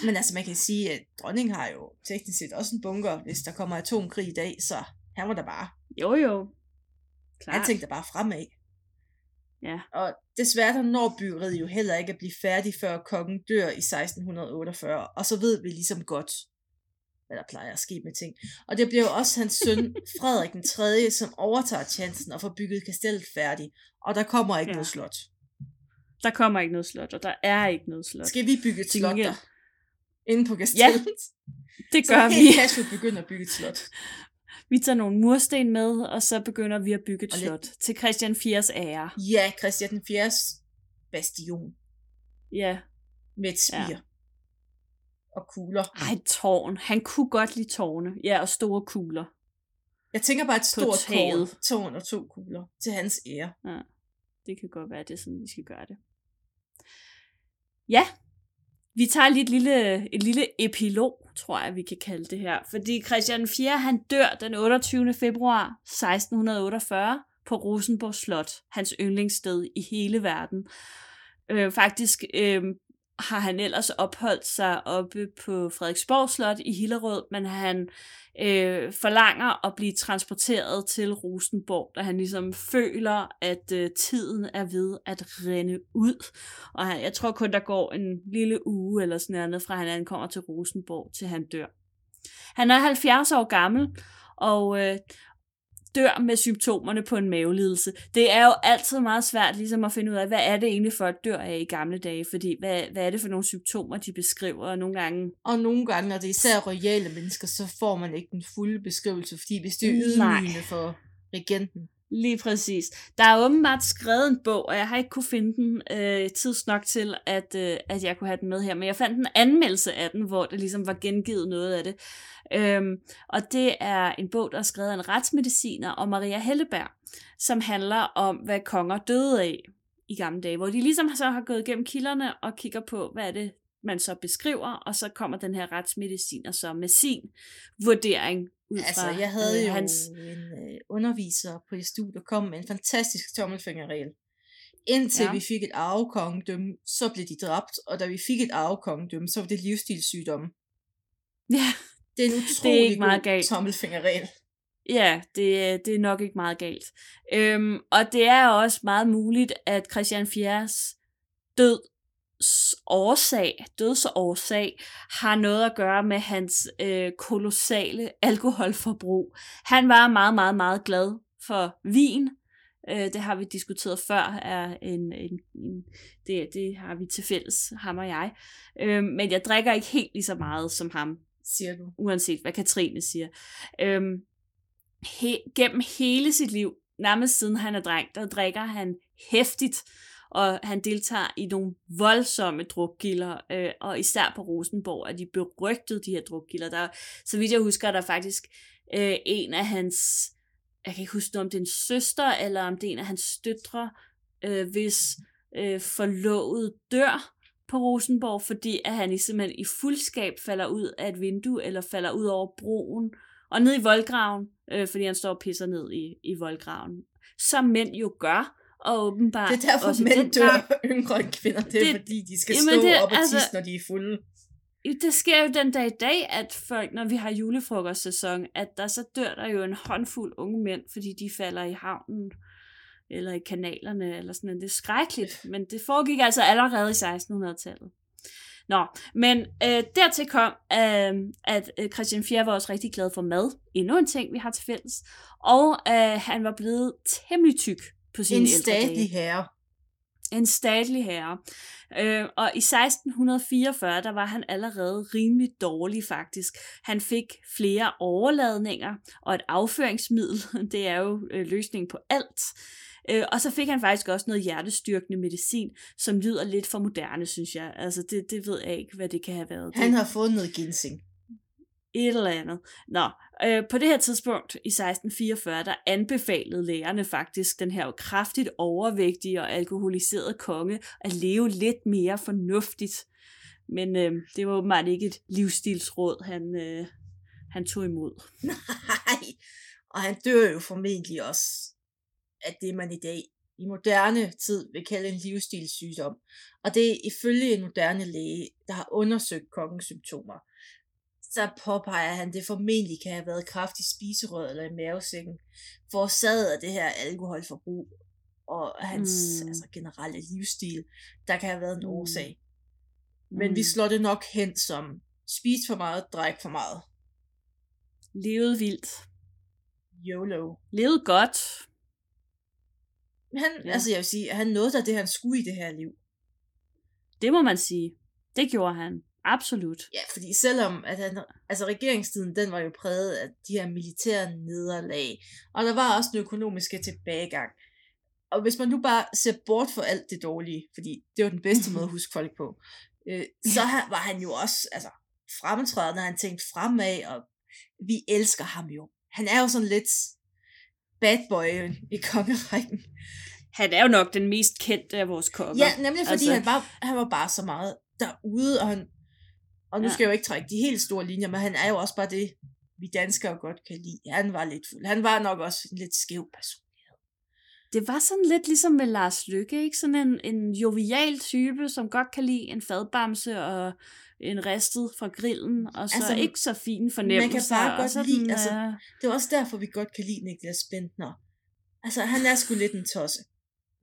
men altså, man kan sige, at dronningen har jo teknisk set også en bunker, hvis der kommer atomkrig i dag, så han var der bare. Jo, jo. Klar. Han tænkte bare fremad. Ja. Og desværre der når byggeriet jo heller ikke at blive færdig, før kongen dør i 1648. Og så ved vi ligesom godt, hvad der plejer at ske med ting. Og det bliver jo også hans søn, <laughs> Frederik den 3., som overtager chancen og får bygget kastellet færdigt. Og der kommer ikke ja. noget slot. Der kommer ikke noget slot, og der er ikke noget slot. Skal vi bygge et slot der? Inde på kastellet? Ja, det gør så vi. Så helt begynder at bygge et slot. <laughs> Vi tager nogle mursten med, og så begynder vi at bygge et og slot lidt... til Christian 4's ære. Ja, Christian 4's bastion. Ja. Med et spir. Ja. Og kugler. Ej, tårn. Han kunne godt lide tårne. Ja, og store kugler. Jeg tænker bare et stort tårn, tårn og to kugler til hans ære. Ja, det kan godt være, det er sådan, vi skal gøre det. Ja, vi tager lige et lille, et lille epilog, tror jeg, vi kan kalde det her. Fordi Christian 4. han dør den 28. februar 1648 på Rosenborg Slot, hans yndlingssted i hele verden. Øh, faktisk øh, har han ellers opholdt sig oppe på Frederiksborg Slot i Hillerød, men han øh, forlanger at blive transporteret til Rosenborg, da han ligesom føler, at øh, tiden er ved at rende ud. Og han, jeg tror kun, der går en lille uge eller sådan noget, fra han ankommer til Rosenborg, til han dør. Han er 70 år gammel, og, øh, dør med symptomerne på en mavelidelse. Det er jo altid meget svært ligesom at finde ud af, hvad er det egentlig folk dør af i gamle dage, fordi hvad, hvad er det for nogle symptomer, de beskriver, og nogle gange... Og nogle gange, når det er især royale mennesker, så får man ikke den fulde beskrivelse, fordi hvis det er ydmygende for regenten, Lige præcis. Der er åbenbart skrevet en bog, og jeg har ikke kunne finde den øh, tids nok til, at, øh, at jeg kunne have den med her. Men jeg fandt en anmeldelse af den, hvor det ligesom var gengivet noget af det. Øhm, og det er en bog, der er skrevet af en retsmediciner og Maria Helleberg, som handler om, hvad konger døde af i gamle dage, hvor de ligesom så har gået igennem kilderne og kigger på, hvad er det, man så beskriver, og så kommer den her retsmediciner så med sin vurdering ud altså, fra jeg havde øh, jo hans... en øh, underviser på et studie, kom med en fantastisk tommelfingerregel. Indtil ja. vi fik et arvekongedømme, så blev de dræbt, og da vi fik et arvekongedømme, så var det livsstilssygdomme. Ja, det er en utrolig det er ikke meget galt. tommelfingerregel. Ja, det, det er nok ikke meget galt. Øhm, og det er også meget muligt, at Christian Fjers død årsag, dødsårsag, har noget at gøre med hans øh, kolossale alkoholforbrug. Han var meget, meget, meget glad for vin. Øh, det har vi diskuteret før. Er en, en, en, det, det har vi til fælles, ham og jeg. Øh, men jeg drikker ikke helt lige så meget som ham. Siger du? Uanset hvad Katrine siger. Øh, he, gennem hele sit liv, nærmest siden han er dreng, der drikker han hæftigt og han deltager i nogle voldsomme drukgilder, øh, og især på Rosenborg er de berygtede, de her drukgilder. Der, så vidt jeg husker, er der faktisk øh, en af hans, jeg kan ikke huske, om det er en søster, eller om det er en af hans støtre, øh, hvis øh, forlovet dør på Rosenborg, fordi at han i simpelthen i fuldskab falder ud af et vindue, eller falder ud over broen, og ned i voldgraven, øh, fordi han står og pisser ned i, i voldgraven. Som mænd jo gør, og åbenbart Det er derfor, også mænd dør gang, yngre end kvinder. Det er det, fordi, de skal jamen stå det, op og altså, tisse, når de er fulde. Det sker jo den dag i dag, at folk, når vi har julefrokostsæson, at der så dør der jo en håndfuld unge mænd, fordi de falder i havnen eller i kanalerne, eller sådan noget. Det er skrækkeligt, men det foregik altså allerede i 1600-tallet. Nå, men øh, dertil kom, øh, at øh, Christian 4 var også rigtig glad for mad. Endnu en ting, vi har til fælles. Og øh, han var blevet temmelig tyk på sine en statlig herre. En statlig herre. Øh, og i 1644, der var han allerede rimelig dårlig faktisk. Han fik flere overladninger og et afføringsmiddel. <laughs> Det er jo øh, løsningen på alt. Øh, og så fik han faktisk også noget hjertestyrkende medicin, som lyder lidt for moderne, synes jeg. Altså, det, det ved jeg ikke, hvad det kan have været. Han har fået noget ginseng et eller andet. Nå, øh, på det her tidspunkt i 1644, der anbefalede lægerne faktisk den her kraftigt overvægtige og alkoholiserede konge at leve lidt mere fornuftigt. Men øh, det var åbenbart ikke et livsstilsråd, han, øh, han tog imod. <laughs> Nej, og han dør jo formentlig også af det, man i dag i moderne tid vil kalde en livsstilssygdom. Og det er ifølge en moderne læge, der har undersøgt kongens symptomer. Så påpeger han, at det formentlig kan have været kraftig spiserød eller i mavesækken, forårsaget af det her alkoholforbrug og hans mm. altså, generelle livsstil, der kan have været en mm. årsag. Men mm. vi slår det nok hen som spis for meget, drik for meget. Levet vildt. YOLO. Levet godt. Han, ja. altså jeg vil sige, han nåede da det, han skulle i det her liv. Det må man sige. Det gjorde han. Absolut. Ja, fordi selvom at han, altså regeringstiden, den var jo præget af de her militære nederlag, og der var også den økonomiske tilbagegang. Og hvis man nu bare ser bort for alt det dårlige, fordi det var den bedste måde at huske folk på, <laughs> øh, så var han jo også altså, fremtrædende, han tænkte fremad, og vi elsker ham jo. Han er jo sådan lidt bad boy i kongerækken. Han er jo nok den mest kendte af vores konger. Ja, nemlig fordi altså... han, var, han var bare så meget derude, og han, og nu ja. skal jeg jo ikke trække de helt store linjer, men han er jo også bare det, vi danskere godt kan lide. Han var lidt fuld. Han var nok også en lidt skæv person. Det var sådan lidt ligesom med Lars Lykke, ikke? Sådan en, en jovial type, som godt kan lide en fadbamse og en ristet fra grillen, og så altså, ikke så fin fornemmelse. Man kan bare godt sådan, lide, altså, det er også derfor, vi godt kan lide Niklas Bentner. Altså, han er sgu lidt en tosse.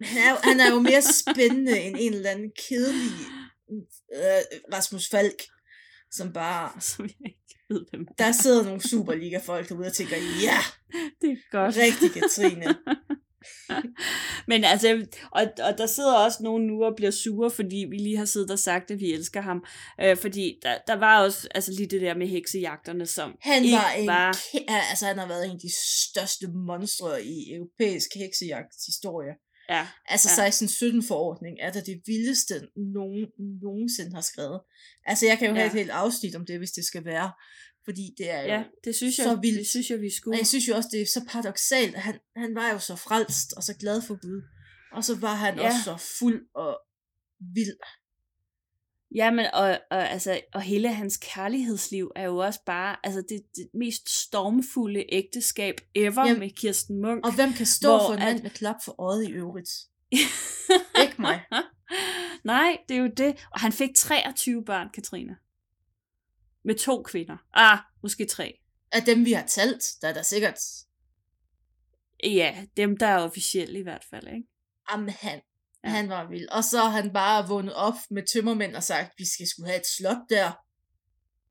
Han er, han er jo mere spændende end en eller anden kedelig øh, Rasmus Falk, som bare... <laughs> Som jeg ikke ved, hvem Der sidder nogle Superliga-folk derude og tænker, <laughs> ja, det er godt. Rigtig, Katrine. <laughs> Men altså, og, og der sidder også nogen nu og bliver sure, fordi vi lige har siddet og sagt, at vi elsker ham. Øh, fordi der, der var også altså lige det der med heksejagterne, som han var en, var... altså han har været en af de største monstre i europæisk heksejagtshistorie. Ja, altså ja. 16-17-forordning er det det vildeste, nogen nogensinde har skrevet. Altså jeg kan jo ja. have et helt afsnit om det, hvis det skal være. Fordi det er jo ja, det synes jeg, så vildt. Det synes jeg, vi skulle. Og jeg synes jo også, det er så paradoxalt. Han, han var jo så frelst og så glad for Gud. Og så var han ja. også så fuld og vild. Jamen, og, og, altså, og hele hans kærlighedsliv er jo også bare altså det, det mest stormfulde ægteskab ever Jamen, med Kirsten Munk. Og hvem kan stå hvor, for en mand med klap for øjet i øvrigt? <laughs> Ikke mig. Nej, det er jo det. Og han fik 23 børn, Katrine. Med to kvinder. Ah, måske tre. Af dem, vi har talt, der er der sikkert... Ja, dem, der er officielle i hvert fald, ikke? Jamen, han, ja. han var vild. Og så har han bare vundet op med tømmermænd og sagt, vi skal skulle have et slot der.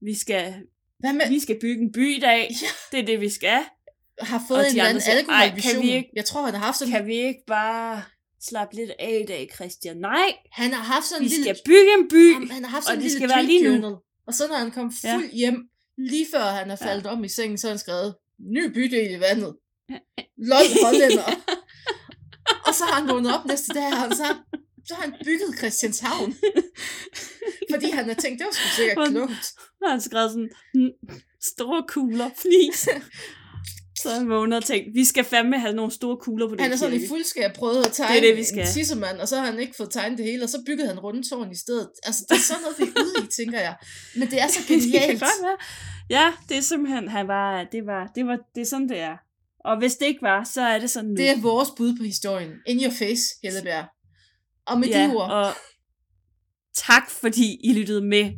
Vi skal, Hvad med? vi skal bygge en by i dag. Ja. Det er det, vi skal. Har fået og en eller anden alkoholvision. Ikke, Jeg tror, han har haft sådan... Kan vi ikke bare slappe lidt af i dag, Christian? Nej! Han har haft sådan vi en lille... skal bygge en by, Jamen, han har haft sådan og det skal være lige nu. Og så når han kom fuld ja. hjem, lige før han er faldet ja. om i sengen, så har han skrevet, ny bydel i vandet. Lol hollænder. <laughs> og så har han vågnet op næste dag, og så, så har han bygget Christianshavn. <laughs> Fordi han har tænkt, det var sgu sikkert klogt. Og han skrevet sådan, store kugler, flis. <laughs> Så han vågner og tænkte, vi skal fandme have nogle store kugler på det Han er sådan i fuldskab prøvet at tegne det er det, vi skal. en tissemand, og så har han ikke fået tegnet det hele, og så byggede han rundetårn i stedet. Altså, det er sådan noget, vi er ude i, tænker jeg. Men det er så <laughs> genialt. det Ja, det er simpelthen, han var, det var, det var, det er sådan, det er. Og hvis det ikke var, så er det sådan nu. Det er vores bud på historien. In your face, Hellebjerg. Og med ja, de ord. Og tak fordi I lyttede med.